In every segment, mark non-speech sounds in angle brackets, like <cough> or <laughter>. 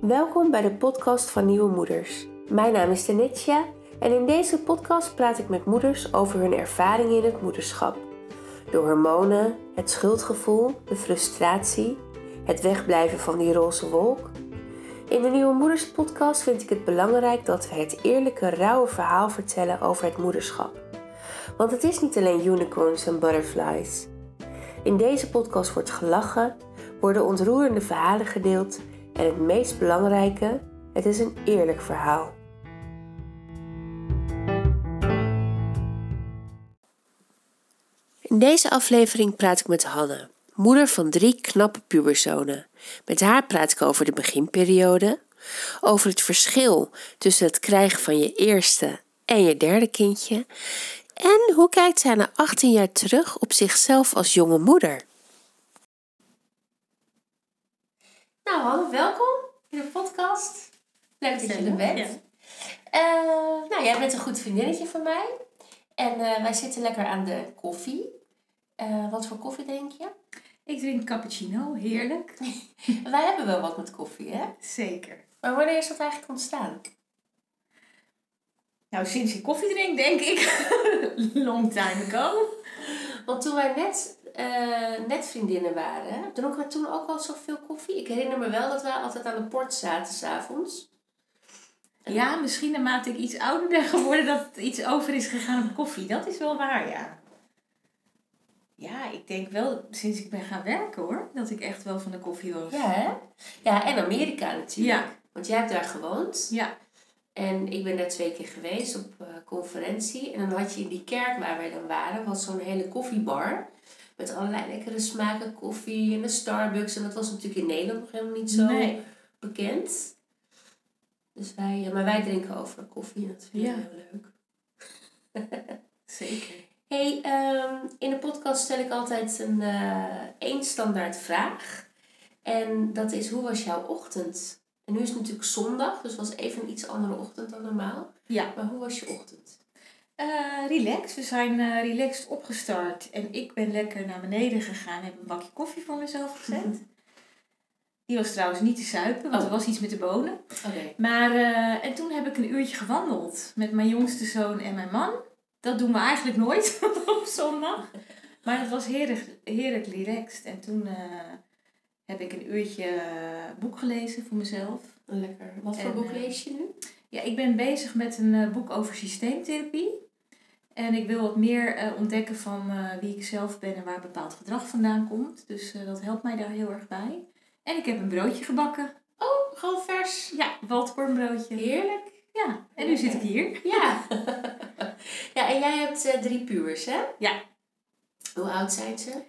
Welkom bij de podcast van Nieuwe Moeders. Mijn naam is Tenetsja en in deze podcast praat ik met moeders over hun ervaringen in het moederschap. De hormonen, het schuldgevoel, de frustratie, het wegblijven van die roze wolk. In de Nieuwe Moeders podcast vind ik het belangrijk dat we het eerlijke, rauwe verhaal vertellen over het moederschap. Want het is niet alleen unicorns en butterflies. In deze podcast wordt gelachen, worden ontroerende verhalen gedeeld en het meest belangrijke, het is een eerlijk verhaal. In deze aflevering praat ik met Hanne, moeder van drie knappe puberzonen. Met haar praat ik over de beginperiode, over het verschil tussen het krijgen van je eerste en je derde kindje en hoe kijkt zij na 18 jaar terug op zichzelf als jonge moeder. Nou, Hanne, welkom in de podcast. Leuk dat je er bent. Uh, nou, jij bent een goed vriendinnetje van mij. En uh, wij zitten lekker aan de koffie. Uh, wat voor koffie drink je? Ik drink cappuccino, heerlijk. <laughs> wij hebben wel wat met koffie, hè? Zeker. Maar wanneer is dat eigenlijk ontstaan? Nou, sinds ik koffie drink, denk ik. <laughs> Long time ago. Want toen wij net, uh, net vriendinnen waren, dronken we toen ook al zoveel koffie. Ik herinner me wel dat wij altijd aan de port zaten s'avonds. Ja, misschien naarmate ik iets ouder ben geworden, dat het iets over is gegaan op koffie. Dat is wel waar, ja. Ja, ik denk wel sinds ik ben gaan werken hoor, dat ik echt wel van de koffie was. Ja, hè? Ja, en Amerika natuurlijk. Ja. Want jij hebt daar gewoond. Ja. En ik ben daar twee keer geweest op uh, conferentie. En dan had je in die kerk waar wij dan waren, was zo'n hele koffiebar. Met allerlei lekkere smaken koffie en de Starbucks. En dat was natuurlijk in Nederland nog helemaal niet zo bekend. Dus wij, ja, maar wij drinken over koffie en dat vind ik ja. heel leuk. <laughs> Zeker. Hey, um, in de podcast stel ik altijd een uh, één standaard vraag. En dat is, hoe was jouw ochtend? En nu is het natuurlijk zondag, dus het was even een iets andere ochtend dan normaal. Ja. Maar hoe was je ochtend? Uh, relaxed. We zijn uh, relaxed opgestart. En ik ben lekker naar beneden gegaan en heb een bakje koffie voor mezelf gezet. Mhm. Die was trouwens niet te suipen, want oh. er was iets met de bonen. Okay. Maar, uh, en toen heb ik een uurtje gewandeld met mijn jongste zoon en mijn man. Dat doen we eigenlijk nooit <laughs> op zondag. Maar het was heerlijk, heerlijk relaxed. En toen heb ik een uurtje boek gelezen voor mezelf. Lekker. Wat voor boek lees je nu? Ja, ik ben bezig met een boek over systeemtherapie. En ik wil wat meer uh, ontdekken van uh, wie ik zelf ben en waar bepaald gedrag vandaan komt. Dus uh, dat helpt mij daar heel erg bij. En ik heb een broodje gebakken. Oh, gewoon vers. Ja, waldkornbroodje. Heerlijk. Ja, en nu zit ik hier. Ja. <laughs> ja, en jij hebt drie puurs, hè? Ja. Hoe oud zijn ze?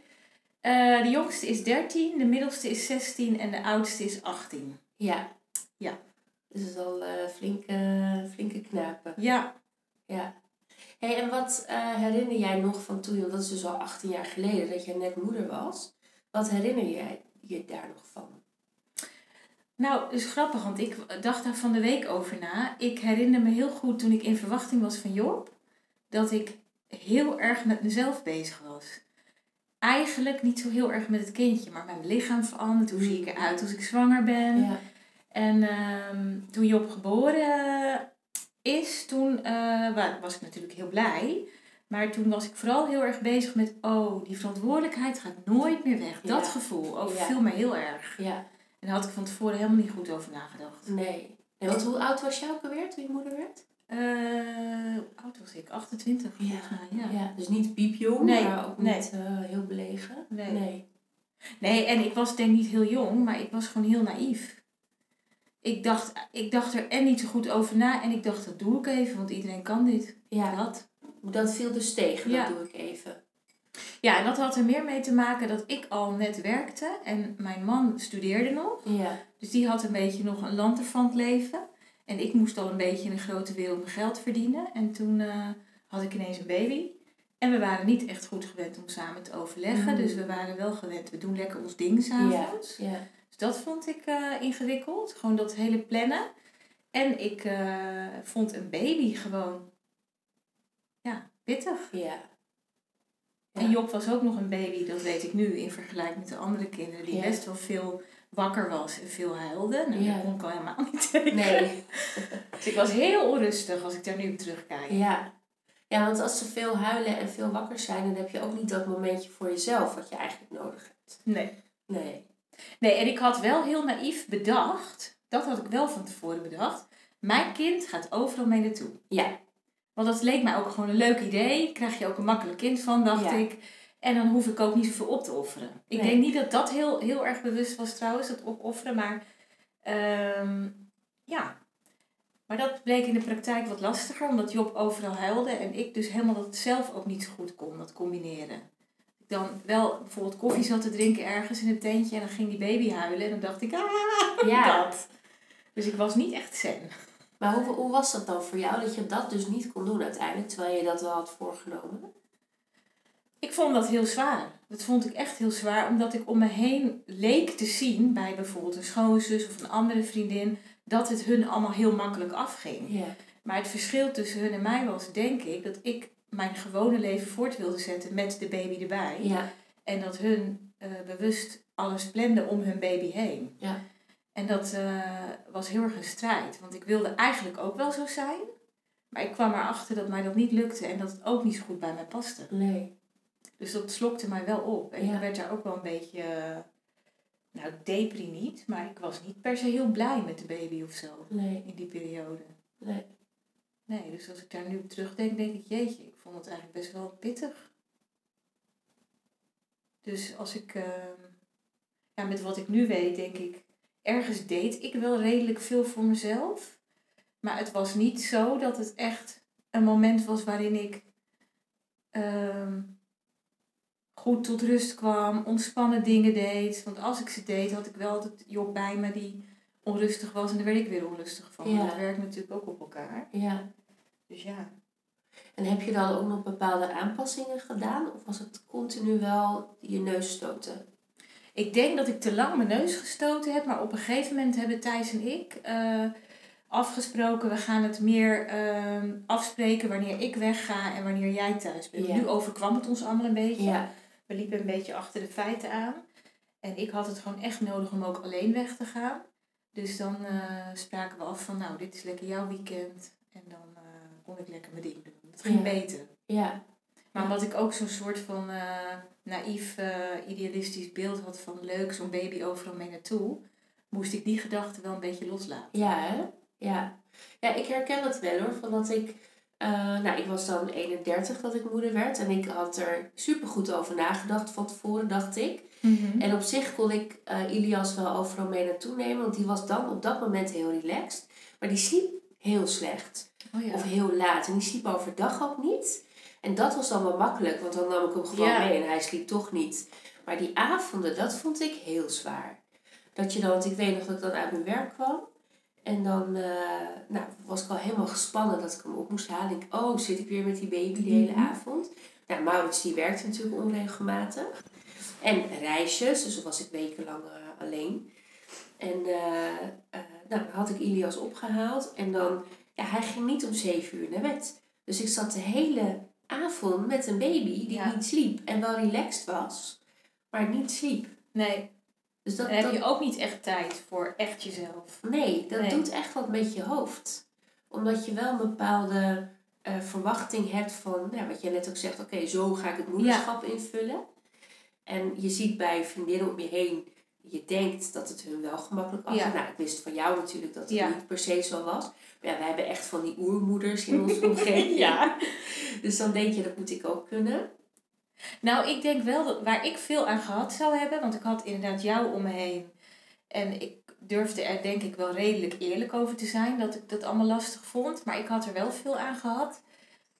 de jongste is 13, de middelste is 16 en de oudste is 18. Ja. Ja. Dus het is al flinke, flinke knapen. Ja. Ja. Hey, en wat uh, herinner jij nog van toen, want dat is dus al 18 jaar geleden dat jij net moeder was. Wat herinner jij je daar nog van? Nou, is grappig, want ik dacht daar van de week over na. Ik herinner me heel goed toen ik in verwachting was van Job, dat ik heel erg met mezelf bezig was. Eigenlijk niet zo heel erg met het kindje, maar mijn lichaam verandert. Hoe zie ik eruit als ik zwanger ben? Ja. En uh, toen Job geboren is, toen uh, was ik natuurlijk heel blij. Maar toen was ik vooral heel erg bezig met, oh, die verantwoordelijkheid gaat nooit meer weg. Dat gevoel overviel ja. mij heel erg. Ja. En daar had ik van tevoren helemaal niet goed over nagedacht. Nee. En want hoe oud was jij ook alweer toen je moeder werd? Uh, hoe oud was ik? 28 volgens mij, ja. ja. Dus niet piepjong, nee. maar ook nee. niet uh, heel belegen. Nee. nee. Nee, en ik was denk ik niet heel jong, maar ik was gewoon heel naïef ik dacht, ik dacht er en niet zo goed over na. En ik dacht, dat doe ik even, want iedereen kan dit. Ja. Dat. Dat viel dus tegen, ja. dat doe ik even. Ja, en dat had er meer mee te maken dat ik al net werkte. En mijn man studeerde nog. Ja. Dus die had een beetje nog een lanterfant leven. En ik moest al een beetje in een grote wereld mijn geld verdienen. En toen uh, had ik ineens een baby. En we waren niet echt goed gewend om samen te overleggen. Mm. Dus we waren wel gewend, we doen lekker ons ding s'avonds. Ja. ja. Dat vond ik uh, ingewikkeld. Gewoon dat hele plannen. En ik uh, vond een baby gewoon, ja, pittig. Ja. ja. En Job was ook nog een baby, dat weet ik nu, in vergelijking met de andere kinderen, die Ja. best wel veel wakker was en veel huilde. Nou, Ja. dat kon ik al helemaal niet <laughs> tegen. Nee. Dus ik was heel onrustig als ik daar nu op terugkijk. Ja. Ja, want als ze veel huilen en veel wakker zijn, dan heb je ook niet dat momentje voor jezelf wat je eigenlijk nodig hebt. Nee. Nee. Nee, en ik had wel heel naïef bedacht, dat had ik wel van tevoren bedacht, mijn kind gaat overal mee naartoe. Ja. Want dat leek mij ook gewoon een leuk idee. Krijg je ook een makkelijk kind van, dacht Ja. ik. En dan hoef ik ook niet zoveel op te offeren. Ik Nee. denk niet dat dat heel, heel erg bewust was trouwens, dat opofferen. Maar ehm, ja. Maar dat bleek in de praktijk wat lastiger, omdat Job overal huilde. En ik dus helemaal dat zelf ook niet zo goed kon, dat combineren. Dan wel bijvoorbeeld koffie zat te drinken ergens in een tentje. En dan ging die baby huilen. En dan dacht ik, ah, Ja. dat. Dus ik was niet echt zen. Maar hoe, hoe was dat dan voor jou dat je dat dus niet kon doen uiteindelijk, terwijl je dat wel had voorgenomen? Ik vond dat heel zwaar. Dat vond ik echt heel zwaar, omdat ik om me heen leek te zien bij bijvoorbeeld een schoonzus of een andere vriendin, dat het hun allemaal heel makkelijk afging. Ja. Maar het verschil tussen hun en mij was, denk ik, dat ik mijn gewone leven voort wilde zetten met de baby erbij. Ja. En dat hun eh, bewust alles plande om hun baby heen. Ja. En dat eh, was heel erg een strijd. Want ik wilde eigenlijk ook wel zo zijn. Maar ik kwam erachter dat mij dat niet lukte en dat het ook niet zo goed bij mij paste. Nee. Dus dat slokte mij wel op. En Ja. ik werd daar ook wel een beetje, eh, nou, depri niet, maar ik was niet per se heel blij met de baby of zo Nee. in die periode. Nee. Nee, dus als ik daar nu op terugdenk, denk ik, jeetje, vond het eigenlijk best wel pittig. Dus als ik, ehm, ja, met wat ik nu weet, denk ik, ergens deed ik wel redelijk veel voor mezelf. Maar het was niet zo dat het echt een moment was waarin ik ehm, goed tot rust kwam, ontspannen dingen deed. Want als ik ze deed, had ik wel altijd Job bij me die onrustig was en daar werd ik weer onrustig van. Ja. Dat werkt natuurlijk ook op elkaar. Ja. Dus ja. En heb je dan ook nog bepaalde aanpassingen gedaan? Of was het continu wel je neus stoten? Ik denk dat ik te lang mijn neus gestoten heb, maar op een gegeven moment hebben Thijs en ik eh, afgesproken, we gaan het meer ehm, afspreken wanneer ik wegga en wanneer jij thuis bent. Ja. Nu overkwam het ons allemaal een beetje. Ja. We liepen een beetje achter de feiten aan. En ik had het gewoon echt nodig om ook alleen weg te gaan. Dus dan eh, spraken we af van, nou, dit is lekker jouw weekend. En dan eh, kon ik lekker mijn ding doen. Het ging Ja. beter. Ja. Maar omdat ik ook zo'n soort van eh, naïef, eh, idealistisch beeld had van leuk, zo'n baby overal mee naartoe, moest ik die gedachte wel een beetje loslaten. Ja, hè? Ja. Ja, ik herken dat wel hoor. Van dat ik, eh, nou, ik was dan 31 dat ik moeder werd. En ik had er super goed over nagedacht van tevoren, dacht ik. En op zich kon ik Ilias wel overal mee naartoe nemen. Want die was dan op dat moment heel relaxed. Maar die sliep heel slecht. Oh ja. Of heel laat. En die sliep overdag ook niet. En dat was dan wel makkelijk. Want dan nam ik hem gewoon Ja. mee en hij sliep toch niet. Maar die avonden, dat vond ik heel zwaar. Dat je dan, want ik weet nog dat ik dan uit mijn werk kwam. En dan eh, nou, was ik al helemaal gespannen dat ik hem op moest halen. Ik, oh, zit ik weer met die baby de hele Mhm. avond. Nou, Maurits die werkte natuurlijk onregelmatig. En reisjes, dus dan was ik wekenlang eh, alleen. En eh, eh, nou, had ik Ilias opgehaald. En dan, ja, hij ging niet om zeven uur naar bed. Dus ik zat de hele avond met een baby die Ja. niet sliep. En wel relaxed was, maar niet sliep. Nee, Dus dat, dan heb dat, je ook niet echt tijd voor echt jezelf. Nee, dat Nee. doet echt wat met je hoofd. Omdat je wel een bepaalde eh, verwachting hebt van, nou, wat je net ook zegt, oké, zo ga ik het moederschap invullen. En je ziet bij vriendinnen om je heen, je denkt dat het hun wel gemakkelijk afgaat. Ja. Nou, ik wist van jou natuurlijk dat het Ja. niet per se zo was. Maar ja, wij hebben echt van die oermoeders in onze <laughs> omgeving. Ja. Dus dan denk je, dat moet ik ook kunnen. Nou, ik denk wel dat waar ik veel aan gehad zou hebben, want ik had inderdaad jou om me heen. En ik durfde er denk ik wel redelijk eerlijk over te zijn dat ik dat allemaal lastig vond. Maar ik had er wel veel aan gehad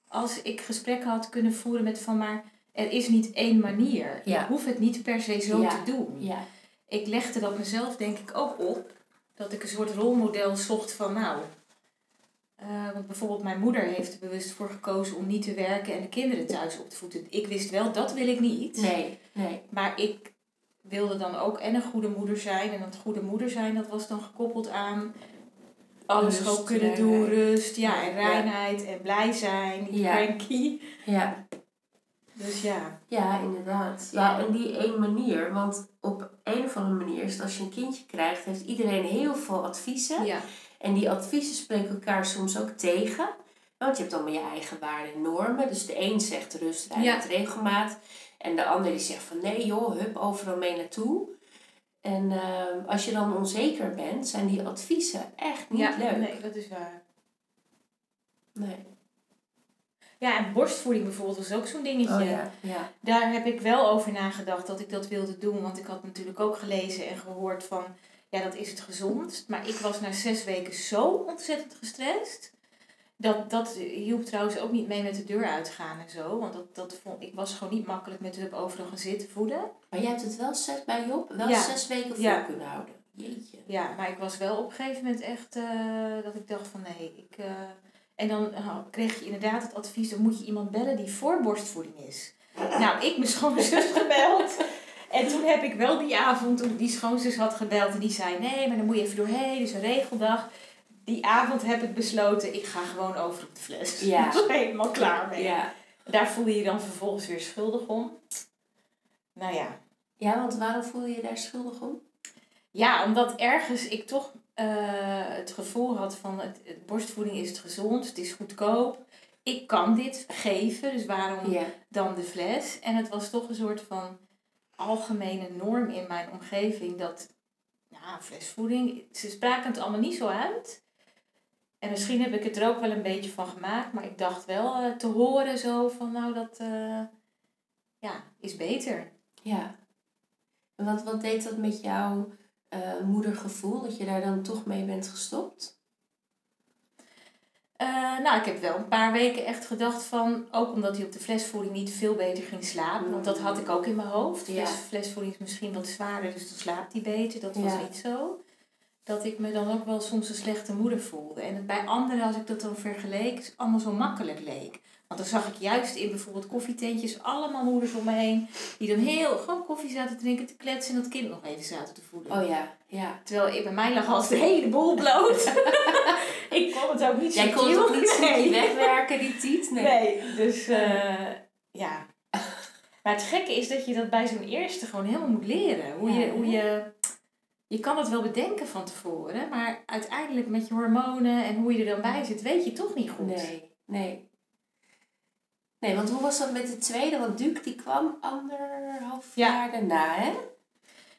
als ik gesprekken had kunnen voeren met van maar er is niet één manier. Ja. Ik hoef het niet per se zo Ja. te doen. Ja, Ik legde dat mezelf denk ik ook op. Dat ik een soort rolmodel zocht van nou. eh, want bijvoorbeeld mijn moeder heeft er bewust voor gekozen om niet te werken en de kinderen thuis op te voeden. Ik wist wel, dat wil ik niet. nee, nee. Maar ik wilde dan ook en een goede moeder zijn. En dat goede moeder zijn, dat was dan gekoppeld aan alles Rust, gewoon kunnen doen. Rust, ja, en Ja. reinheid en blij zijn. Ja. cranky. Ja, Dus ja. Ja, inderdaad. Ja. En die één manier, want op een of andere manier is als je een kindje krijgt, heeft iedereen heel veel adviezen. Ja. En die adviezen spreken elkaar soms ook tegen. Want je hebt allemaal je eigen waarden en normen. Dus de een zegt rust, rij Ja. regelmaat. En de ander die zegt van nee joh, hup, overal mee naartoe. En ehm, als je dan onzeker bent, zijn die adviezen echt niet ja, leuk. nee, dat is waar. Nee. Ja, en borstvoeding bijvoorbeeld was ook zo'n dingetje. Oh ja, ja. Daar heb ik wel over nagedacht dat ik dat wilde doen. Want ik had natuurlijk ook gelezen en gehoord van... Ja, dat is het gezondst. Maar ik was na zes weken zo ontzettend gestrest. Dat, dat hielp trouwens ook niet mee met de deur uitgaan en zo. Want dat, dat vond, ik was gewoon niet makkelijk met Hub overal gaan zitten voeden. Maar jij hebt het wel zes bij Job, wel Ja. zes weken vol kunnen houden. Jeetje. Ja, maar ik was wel op een gegeven moment echt eh, dat ik dacht van nee, ik... eh, en dan eh, kreeg je inderdaad het advies, dan moet je iemand bellen die voor borstvoeding is. Nou, ik mijn schoonzus <laughs> gebeld. En toen heb ik wel die avond, toen ik die schoonzus had gebeld en die zei, nee, maar dan moet je even doorheen, dus een regeldag. Die avond heb ik besloten, ik ga gewoon over op de fles. Ja. <laughs> Ik was helemaal klaar mee. Ja. Daar voel je je dan vervolgens weer schuldig om. Nou ja, ja, want waarom voel je je daar schuldig om? Ja, omdat ergens ik toch eh, het gevoel had van het, het borstvoeding is het gezond, het is goedkoop. Ik kan dit geven, dus waarom dan de fles? En het was toch een soort van algemene norm in mijn omgeving dat ja, flesvoeding, ze spraken het allemaal niet zo uit. En misschien heb ik het er ook wel een beetje van gemaakt, maar ik dacht wel eh, te horen zo van nou dat eh, ja, is beter. Ja. En wat, wat deed dat met jouw eh, moedergevoel, dat je daar dan toch mee bent gestopt? Eh, nou, ik heb wel een paar weken echt gedacht van, ook omdat hij op de flesvoeding niet veel beter ging slapen, want dat had ik ook in mijn hoofd. Ja. Fles, flesvoeding is misschien wat zwaarder, dus dan slaapt hij beter. Dat was Ja. niet zo. Dat ik me dan ook wel soms een slechte moeder voelde. En bij anderen, als ik dat dan vergeleek, is allemaal zo makkelijk leek. Want dan zag ik juist in bijvoorbeeld koffietentjes allemaal moeders om me heen, die dan heel gewoon koffie zaten te drinken, te kletsen en dat kind nog even zaten te voeden. Oh ja, ja. Terwijl ik, bij mij lag als de hele boel bloot. <laughs> ik kon het ook niet Jij kon het ook niet Nee. wegwerken, die tiet? Nee. Nee, dus eh, ja. Maar het gekke is dat je dat bij zo'n eerste gewoon helemaal moet leren. Hoe Ja, je, hoe je, je kan het wel bedenken van tevoren, maar uiteindelijk met je hormonen en hoe je er dan bij zit, weet je toch niet goed. Nee, nee. Nee, want hoe was dat met de tweede? Want Duke die kwam anderhalf Ja. jaar daarna, hè?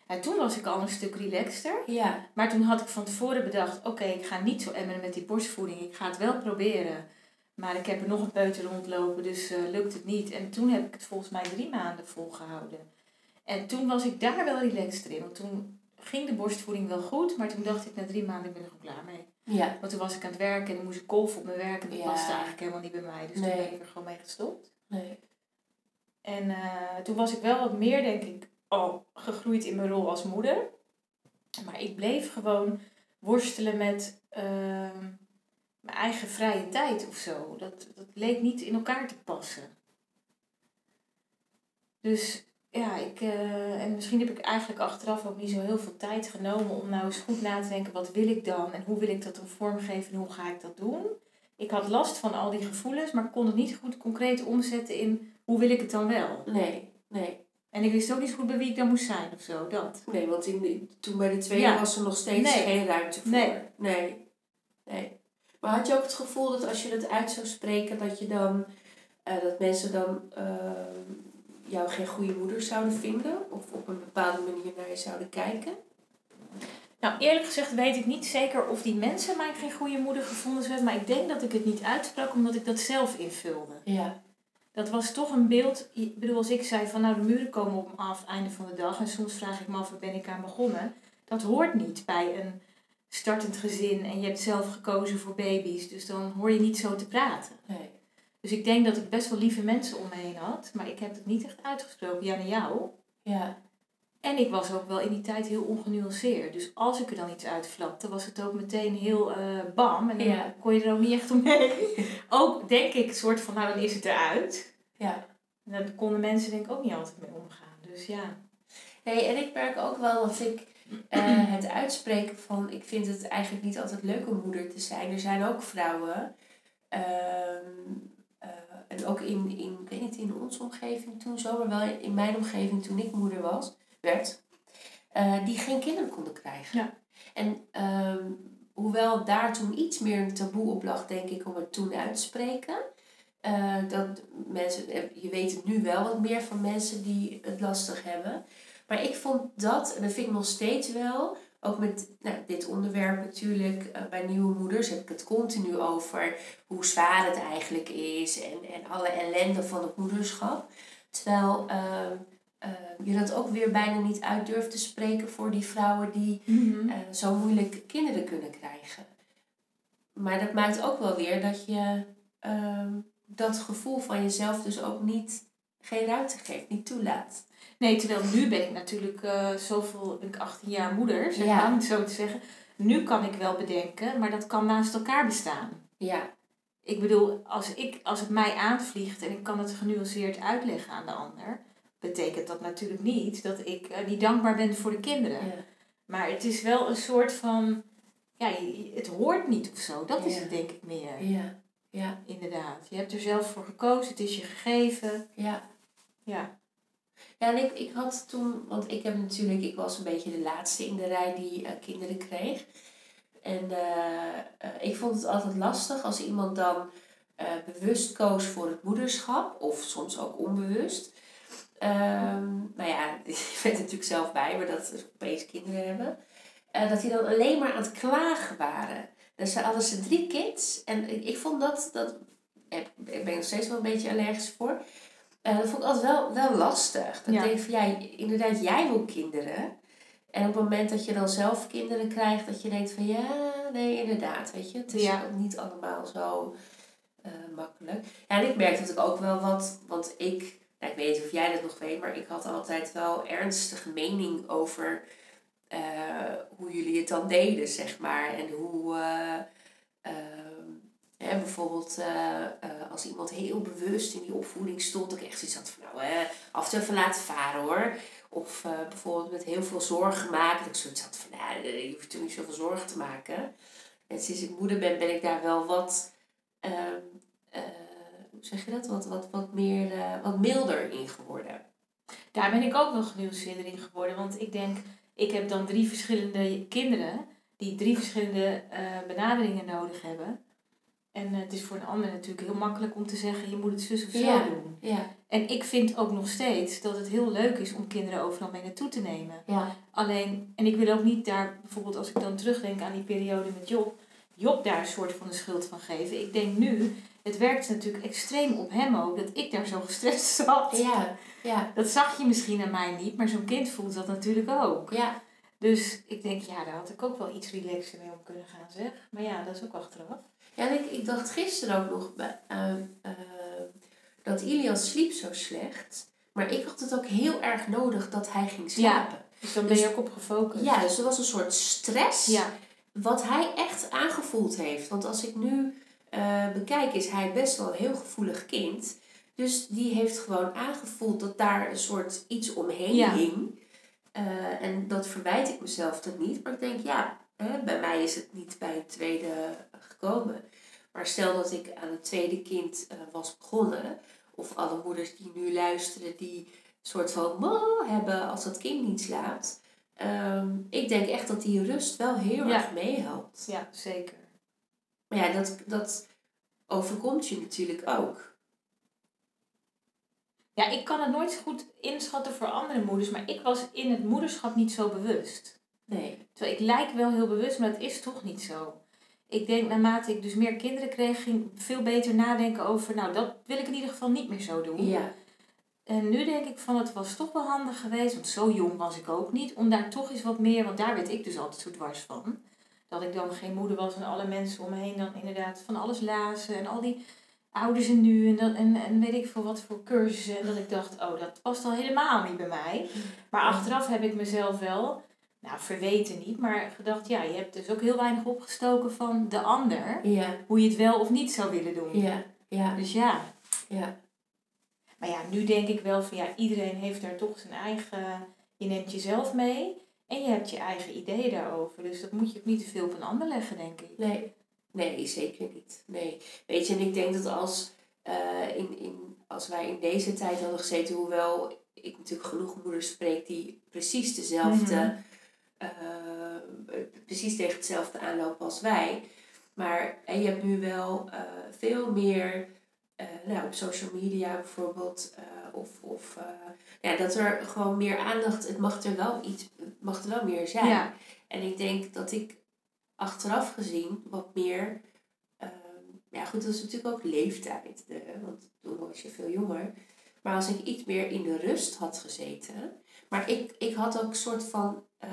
En toen was ik al een stuk relaxter. Ja. Maar toen had ik van tevoren bedacht, oké, ik ga niet zo emmeren met die borstvoeding. Ik ga het wel proberen. Maar ik heb er nog een peuter rondlopen, dus eh, lukt het niet. En toen heb ik het volgens mij drie maanden volgehouden. En toen was ik daar wel relaxed in. Want toen ging de borstvoeding wel goed. Maar toen dacht ik na drie maanden, ik ben er gewoon klaar mee. Ja. Want toen was ik aan het werken en dan moest ik kolven op mijn werk. En dat Ja. paste eigenlijk helemaal niet bij mij. Dus Nee. toen ben ik er gewoon mee gestopt. Nee. En eh, toen was ik wel wat meer, denk ik, al gegroeid in mijn rol als moeder. Maar ik bleef gewoon worstelen met ehm, mijn eigen vrije tijd of zo. Dat, dat leek niet in elkaar te passen. Dus ja, ik, eh, en misschien heb ik eigenlijk achteraf ook niet zo heel veel tijd genomen om nou eens goed na te denken, wat wil ik dan en hoe wil ik dat dan vormgeven en hoe ga ik dat doen. Ik had last van al die gevoelens, maar kon het niet goed concreet omzetten in hoe wil ik het dan wel. Nee, nee. En ik wist ook niet goed bij wie ik dan moest zijn of zo, dat. Nee, want in toen bij de tweede Ja. was er nog steeds Nee. geen ruimte voor. Nee. nee. Nee. Maar had je ook het gevoel dat als je dat uit zou spreken, dat je dan, eh, dat mensen dan ehm, jou geen goede moeder zouden vinden? Of op een bepaalde manier naar je zouden kijken? Nou, eerlijk gezegd weet ik niet zeker of die mensen mij geen goede moeder gevonden hebben, maar ik denk dat ik het niet uitsprak omdat ik dat zelf invulde. Ja. Dat was toch een beeld, ik bedoel als ik zei van nou de muren komen op me af einde van de dag en soms vraag ik me af waar ben ik aan begonnen. Dat hoort niet bij een startend gezin en je hebt zelf gekozen voor baby's, dus dan hoor je niet zo te praten. Nee. Dus ik denk dat ik best wel lieve mensen om me heen had, maar ik heb het niet echt uitgesproken, ja naar jou. Ja. En ik was ook wel in die tijd heel ongenuanceerd. Dus als ik er dan iets uitflapte, was het ook meteen heel eh, bam. En dan Ja. kon je er ook niet echt omheen. <laughs> ook denk ik, soort van, nou dan is het eruit. Ja. En daar konden mensen denk ik ook niet altijd mee omgaan. Dus ja. Nee, en ik merk ook wel dat ik eh, het uitspreken van... Ik vind het eigenlijk niet altijd leuk om moeder te zijn. Er zijn ook vrouwen... ehm, eh, en ook in, in, ik weet niet in onze omgeving toen zo, maar wel in mijn omgeving toen ik moeder was, werd, eh, die geen kinderen konden krijgen. Ja. En ehm, hoewel daar toen iets meer een taboe op lag, denk ik, om het toen uit te spreken. eh, dat mensen, je weet het nu wel wat meer van mensen die het lastig hebben. Maar ik vond dat, en dat vind ik nog steeds wel, ook met nou, dit onderwerp natuurlijk, eh, bij nieuwe moeders heb ik het continu over hoe zwaar het eigenlijk is en, en alle ellende van het moederschap. Terwijl eh, eh, je dat ook weer bijna niet uit durft te spreken voor die vrouwen die eh, zo moeilijk kinderen kunnen krijgen. Maar dat maakt ook wel weer dat je ehm, dat gevoel van jezelf dus ook niet, geen ruimte geeft, niet toelaat. Nee, terwijl nu ben ik natuurlijk eh, zoveel, ben ik 18 jaar moeder, zeg Ja. maar, om het zo te zeggen. Nu kan ik wel bedenken, maar dat kan naast elkaar bestaan. Ja, Ik bedoel, als, ik, als het mij aanvliegt en ik kan het genuanceerd uitleggen aan de ander, betekent dat natuurlijk niet dat ik eh, niet dankbaar ben voor de kinderen. ja. Maar het is wel een soort van, ja, het hoort niet of zo. Dat is het denk ik meer, ja, ja, inderdaad. Je hebt er zelf voor gekozen, het is je gegeven. ja. Ja, Ja, en ik, ik had toen, want ik heb natuurlijk, ik was een beetje de laatste in de rij die eh, kinderen kreeg. En eh, eh, ik vond het altijd lastig als iemand dan bewust koos voor het moederschap, of soms ook onbewust. Ehm, nou ja, <laughs> je bent natuurlijk zelf bij, maar dat ze opeens kinderen hebben. Eh, dat die dan alleen maar aan het klagen waren. Dus hadden ze drie kids. En ik, vond dat, dat ik ben nog steeds wel een beetje allergisch voor. Eh, dat vond ik altijd wel, wel lastig. Dat Ja. ik denk van, ja, inderdaad, jij wil kinderen. En op het moment dat je dan zelf kinderen krijgt, dat je denkt van, ja, nee, inderdaad, weet je. Het is Ja. ook niet allemaal zo eh, makkelijk. Ja, en ik merk dat ik ook wel wat, want ik, nou, ik weet niet of jij dat nog weet, maar ik had altijd wel ernstige mening over eh, hoe jullie het dan deden, zeg maar. En hoe, hè, bijvoorbeeld eh, eh, als iemand heel bewust in die opvoeding stond, dat ik echt zoiets had van, nou, eh, af en toe even laten varen hoor. Of bijvoorbeeld met heel veel zorgen maken, dat ik zoiets had van, nou, je hoeft er niet zoveel zorgen te maken. En sinds ik moeder ben, ben ik daar wel wat, ehm, eh, hoe zeg je dat, wat, wat, wat meer, wat milder in geworden. daar ben ik ook wel genuanceerder in geworden. Want ik denk, ik heb dan drie verschillende kinderen die drie verschillende benaderingen nodig hebben. En eh, het is voor een ander natuurlijk heel makkelijk om te zeggen, je moet het zus of zo Ja. doen. Ja, En ik vind ook nog steeds dat het heel leuk is om kinderen overal mee naartoe te nemen. ja, Alleen, en ik wil ook niet daar, bijvoorbeeld als ik dan terugdenk aan die periode met Job, Job daar een soort van de schuld van geven. Ik denk nu, het werkt natuurlijk extreem op hem ook, dat ik daar zo gestrest <laughs> zat. ja, ja, Dat zag je misschien aan mij niet, maar zo'n kind voelt dat natuurlijk ook. ja. Dus ik denk, ja, daar had ik ook wel iets relaxter mee om kunnen gaan, zeg. Maar ja, dat is ook achteraf. Ja, en ik, ik dacht gisteren ook nog bij, eh, eh, dat Ilias sliep zo slecht. Maar ik had het ook heel erg nodig dat hij ging slapen. Dus dan ben je Dus- ook op gefocust. Ja, dus er was een soort stress Ja, wat hij echt aangevoeld heeft. Want als ik nu eh, bekijk, is hij best wel een heel gevoelig kind. Dus die heeft gewoon aangevoeld dat daar een soort iets omheen Ja. hing. Eh, en dat verwijt ik mezelf dan niet. Maar ik denk, ja, hè, bij mij is het niet bij het tweede gekomen. Maar stel dat ik aan het tweede kind eh, was begonnen. Of alle moeders die nu luisteren, die een soort van "Moe" hebben als dat kind niet slaapt. Ehm, ik denk echt dat die rust wel heel Ja. erg meehelpt. ja, zeker. Maar ja, dat, dat overkomt je natuurlijk ook. Ja, ik kan het nooit zo goed inschatten voor andere moeders, maar ik was in het moederschap niet zo bewust. Nee. Terwijl ik lijk wel heel bewust, maar dat is toch niet zo. Ik denk naarmate ik dus meer kinderen kreeg, ging ik veel beter nadenken over, nou dat wil ik in ieder geval niet meer zo doen. Ja. En nu denk ik van, het was toch wel handig geweest, want zo jong was ik ook niet, om daar toch eens wat meer, want daar werd ik dus altijd zo dwars van. Dat ik dan geen moeder was en alle mensen om me heen dan inderdaad van alles lazen en al die ouders en nu en, dat, en, en weet ik veel wat voor cursussen. En dat ik dacht, oh dat past al helemaal niet bij mij. Maar achteraf heb ik mezelf wel, nou verweten niet, maar gedacht, ja je hebt dus ook heel weinig opgestoken van de ander. Ja. Hoe je het wel of niet zou willen doen. Ja. Ja. Dus ja, Ja. maar ja, nu denk ik wel van ja, iedereen heeft daar toch zijn eigen. Je neemt jezelf mee en je hebt je eigen ideeën daarover. Dus dat moet je ook niet te veel op een ander leggen, denk ik. Nee. Nee, zeker niet. Nee. Weet je, en ik denk dat als eh, in, in, als wij in deze tijd hadden gezeten, hoewel ik natuurlijk genoeg moeders spreek die precies dezelfde, Mhm. Eh, precies tegen hetzelfde aanlopen als wij. Maar en je hebt nu wel eh, veel meer, eh, nou, op social media bijvoorbeeld, eh, of, of eh, ja, dat er gewoon meer aandacht, het mag er wel iets, het mag er wel meer zijn. Ja. En ik denk dat ik achteraf gezien wat meer. ja, goed, dat is natuurlijk ook leeftijd. De, want toen was je veel jonger. Maar als ik iets meer in de rust had gezeten. Maar ik, ik had ook een soort van. eh,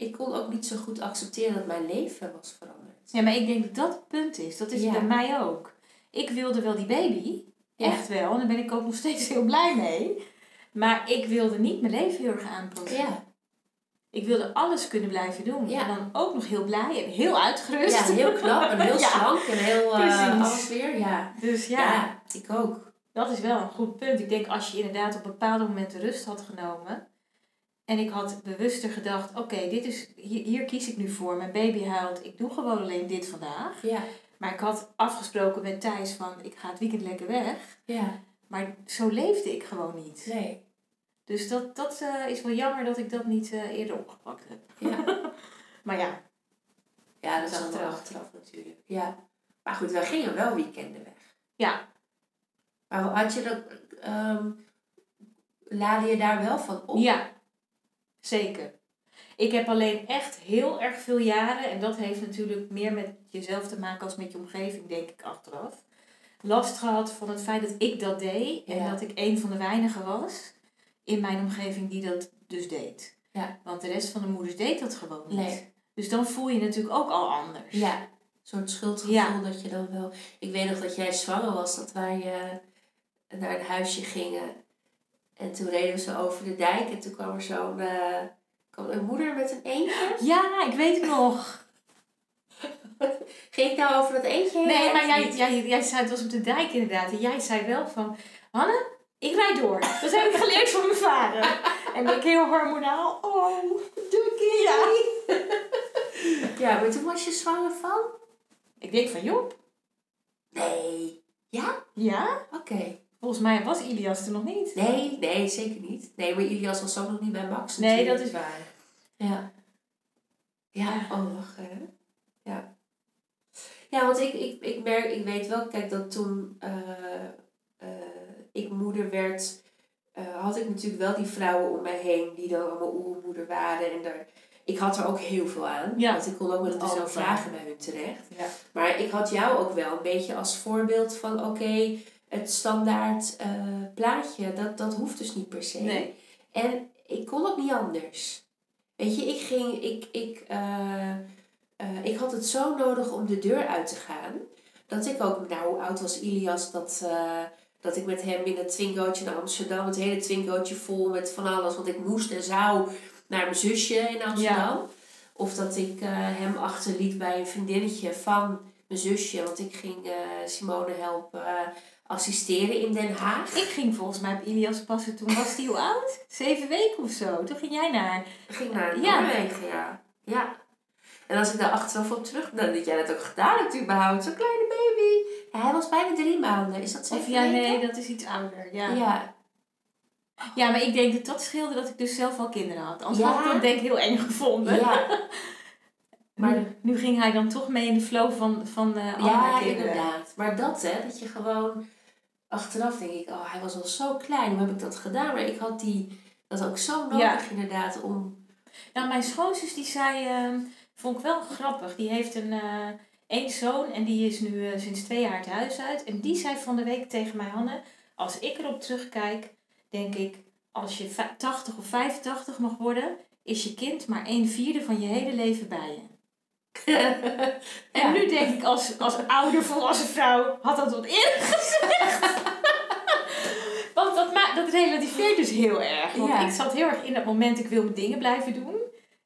ik kon ook niet zo goed accepteren dat mijn leven was veranderd. Ja, maar ik denk dat dat het punt is. Dat is Ja. bij mij ook. Ik wilde wel die baby. Echt wel. En daar ben ik ook nog steeds heel blij mee. Maar ik wilde niet mijn leven heel erg aanpassen. Ja, Ik wilde alles kunnen blijven doen. Ja. En dan ook nog heel blij en heel uitgerust. ja heel knap en heel <laughs> Ja. slank en heel Precies. alles weer. Ja. Dus ja, Ja. ik ook. dat is wel een goed punt. Ik denk als je inderdaad op bepaalde momenten rust had genomen. En ik had bewuster gedacht, oké, dit is hier, hier kies ik nu voor. Mijn baby huilt, ik doe gewoon alleen dit vandaag. Ja, Maar ik had afgesproken met Thijs van, ik ga het weekend lekker weg. ja, Maar zo leefde ik gewoon niet. nee. Dus dat, dat eh, is wel jammer dat ik dat niet eh, eerder opgepakt heb. Ja. <laughs> Maar ja, Ja, dat is achteraf. achteraf natuurlijk. Ja. Maar goed, wij gingen wel weekenden weg. ja, Maar had je dat... laadde je daar wel van op? ja, zeker. Ik heb alleen echt heel erg veel jaren, en dat heeft natuurlijk meer met jezelf te maken als met je omgeving, denk ik, achteraf. Last gehad van het feit dat ik dat deed en Ja. dat ik een van de weinigen was in mijn omgeving die dat dus deed. Ja. Want de rest van de moeders deed dat gewoon niet. Nee. Dus dan voel je natuurlijk ook al anders. Ja. Soort schuldgevoel Ja. dat je dan wel... Ik weet nog dat jij zwanger was, dat wij eh, naar een huisje gingen. En toen reden we zo over de dijk en toen kwam er zo'n... eh, kwam een moeder met een eendje. Ja, ik weet het nog. <laughs> Ging ik nou over dat eendje heen? Nee, maar jij, jij, jij zei, het was op de dijk inderdaad. En jij zei wel van, Hanne, ik rijd door. Dat heb ik geleerd van mijn vader. <laughs> En ik heel hormonaal. Oh, doe ik ja. <laughs> Ja, maar toen was je zwanger van? Ik denk van, joh, Nee. Ja? ja? Oké. Volgens mij was Ilias er nog niet. Nee, nee, zeker niet. Nee, maar Ilias was ook nog niet bij Max Nee, dat is waar. Ja. Ja, oh, lachen, hè? Ja. Ja, want ik, ik, ik merk, ik weet wel, kijk, dat toen eh, eh, ik moeder werd, eh, had ik natuurlijk wel die vrouwen om mij heen die dan allemaal oermoeder waren. En daar, ik had er ook heel veel aan. Ja, Want ik kon ook met alle vragen bij hun terecht. Ja. Maar ik had jou ook wel een beetje als voorbeeld van, oké, het standaard eh, plaatje, dat, dat hoeft dus niet per se. Nee. En ik kon ook niet anders. Weet je, ik ging, ik, ik, eh, eh, ik had het zo nodig om de deur uit te gaan. Dat ik ook, nou hoe oud was Ilias, dat, dat ik met hem in het Twingootje naar Amsterdam, het hele Twingootje vol met van alles. Want ik moest en zou naar mijn zusje in Amsterdam. Of dat ik hem achterliet bij een vriendinnetje van mijn zusje. Want ik ging Simone helpen assisteren in Den Haag. Ik ging volgens mij op Ilias passen. Toen was hij hoe oud? Zeven weken of zo. Toen ging jij naar... Ik ging naar Ja. Noorwegen, ja. ja. En als ik daar achteraf op terug... Dan dat jij dat ook gedaan hebt überhaupt. Zo'n kleine baby. Ja, hij was bijna drie maanden. Is dat zeven Of ja, weken? nee, dat is iets ouder. Ja. Ja. ja, maar ik denk dat dat scheelde dat ik dus zelf al kinderen had. Anders Ja. had ik dat denk ik heel eng gevonden. Ja, <laughs> Maar- nu, nu ging hij dan toch mee in de flow van, van de andere ja kinderen. inderdaad. Maar dat hè, dat je gewoon... Achteraf denk ik, oh, hij was al zo klein. Hoe heb ik dat gedaan? Maar ik had die, dat ook zo nodig Ja. inderdaad om... Nou, mijn schoonzus die zei, ehm, vond ik wel grappig. Die heeft een eh één zoon en die is nu eh, sinds twee jaar het huis uit. En die zei van de week tegen mij, Hanne, als ik erop terugkijk, denk ik, als je va- 80 of 85 mag worden, is je kind maar een vierde van je hele leven bij je. <laughs> En Ja. nu denk ik, als, als ouder volwassen vrouw, had dat wat eerder gezegd. <laughs> Want dat, dat relativeert dus heel erg. Want Ja. ik zat heel erg in dat moment, ik wil mijn dingen blijven doen.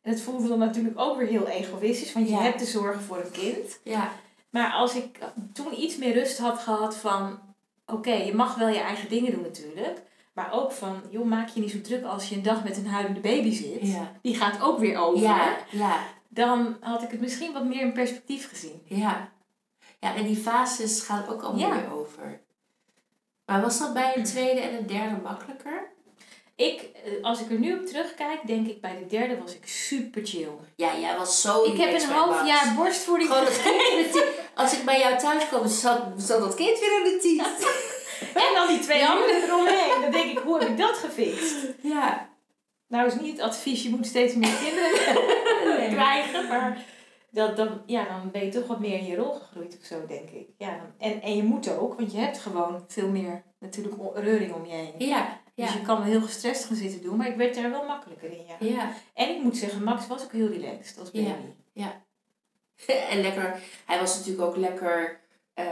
En het voelde dan natuurlijk ook weer heel egoïstisch, want je Ja. hebt te zorgen voor een kind. Ja, Maar als ik toen iets meer rust had gehad van, oké, je mag wel je eigen dingen doen natuurlijk. Maar ook van, joh, maak je niet zo druk als je een dag met een huilende baby zit. ja. Die gaat ook weer over. Ja, ja. Dan had ik het misschien wat meer in perspectief gezien. Ja. Ja, en die fases gaan ook allemaal Ja. weer over. Maar was dat bij een tweede en een derde makkelijker? Ik, eh, als ik er nu op terugkijk, denk ik bij de derde was ik super chill. Ja, jij was zo Ik heb een half jaar borstvoeding tiet. Als ik bij jou thuis kwam, zat, zat dat kind weer in de tiet. <laughs> En dan die twee anderen eromheen. Dan denk ik, hoe heb ik dat gefixt? Ja. Nou is niet het advies, je moet steeds meer kinderen <laughs> krijgen. Maar dat, dan, ja, dan ben je toch wat meer in je rol gegroeid of zo, denk ik. Ja, dan- en, en je moet ook, want je hebt gewoon veel meer natuurlijk reuring om je heen. Ja. Dus Ja. je kan wel heel gestrest gaan zitten doen, maar ik werd er wel makkelijker in, ja. Ja. En ik moet zeggen, Max was ook heel relaxed als baby. Ja. <laughs> En lekker, hij was natuurlijk ook lekker eh,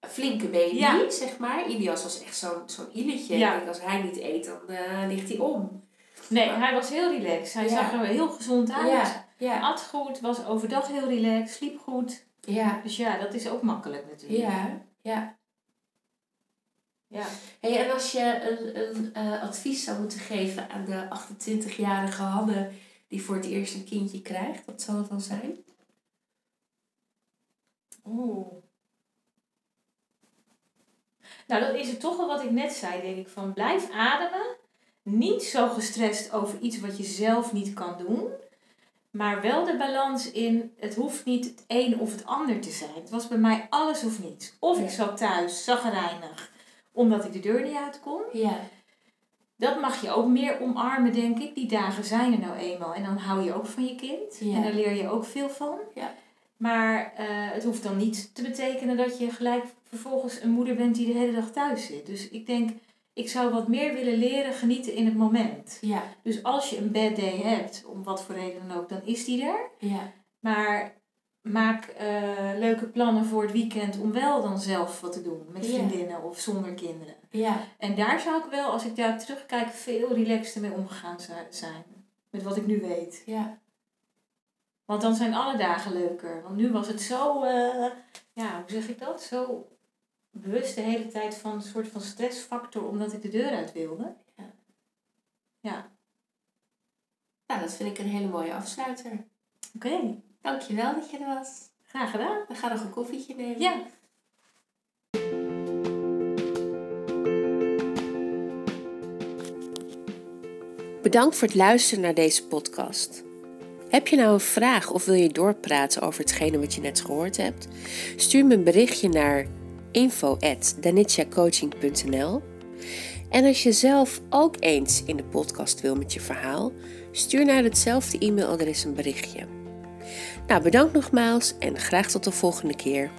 een flinke baby, Ja. zeg maar. Ilias was echt zo'n zo'n iletje. Ja. Als hij niet eet, dan eh, ligt hij om. Nee, Maar- hij was heel relaxed. Hij Ja. zag er heel gezond uit. Ja, ja, At goed, was overdag heel relaxed, sliep goed. ja, Dus ja, dat is ook makkelijk natuurlijk. ja, ja. Ja. Hey, en als je een, een eh, advies zou moeten geven aan de 28-jarige Hanne die voor het eerst een kindje krijgt, wat zou dat dan zijn? Oeh. Nou, dat is het toch wel wat ik net zei, denk ik. Van blijf ademen. Niet zo gestrest over iets wat je zelf niet kan doen. Maar wel de balans in, het hoeft niet het een of het ander te zijn. Het was bij mij alles of niets. Of ik zat thuis, zagrijnig, omdat ik de deur niet uit kon. Ja, Dat mag je ook meer omarmen, denk ik. Die dagen zijn er nou eenmaal. En dan hou je ook van je kind. Ja. En daar leer je ook veel van. Ja. Maar eh, het hoeft dan niet te betekenen dat je gelijk vervolgens een moeder bent die de hele dag thuis zit. Dus ik denk, ik zou wat meer willen leren genieten in het moment. ja, Dus als je een bad day hebt, om wat voor reden dan ook, dan is die er. ja, Maar maak eh, leuke plannen voor het weekend om wel dan zelf wat te doen. Met Ja. vriendinnen of zonder kinderen. ja, En daar zou ik wel, als ik daar terugkijk, veel relaxter mee omgegaan zijn. Met wat ik nu weet. ja. Want dan zijn alle dagen leuker. Want nu was het zo, eh, ja, hoe zeg ik dat? Zo bewust de hele tijd van een soort van stressfactor omdat ik de deur uit wilde. Ja. Ja, Nou, dat vind ik een hele mooie afsluiter. oké. Dankjewel dat je er was. Graag gedaan. We gaan nog een koffietje nemen. Ja. Bedankt voor het luisteren naar deze podcast. Heb je nou een vraag of wil je doorpraten over hetgene wat je net gehoord hebt? Stuur me een berichtje naar info@danitjacoaching.nl. En als je zelf ook eens in de podcast wil met je verhaal, stuur naar hetzelfde e-mailadres een berichtje. Nou, bedankt nogmaals en graag tot de volgende keer.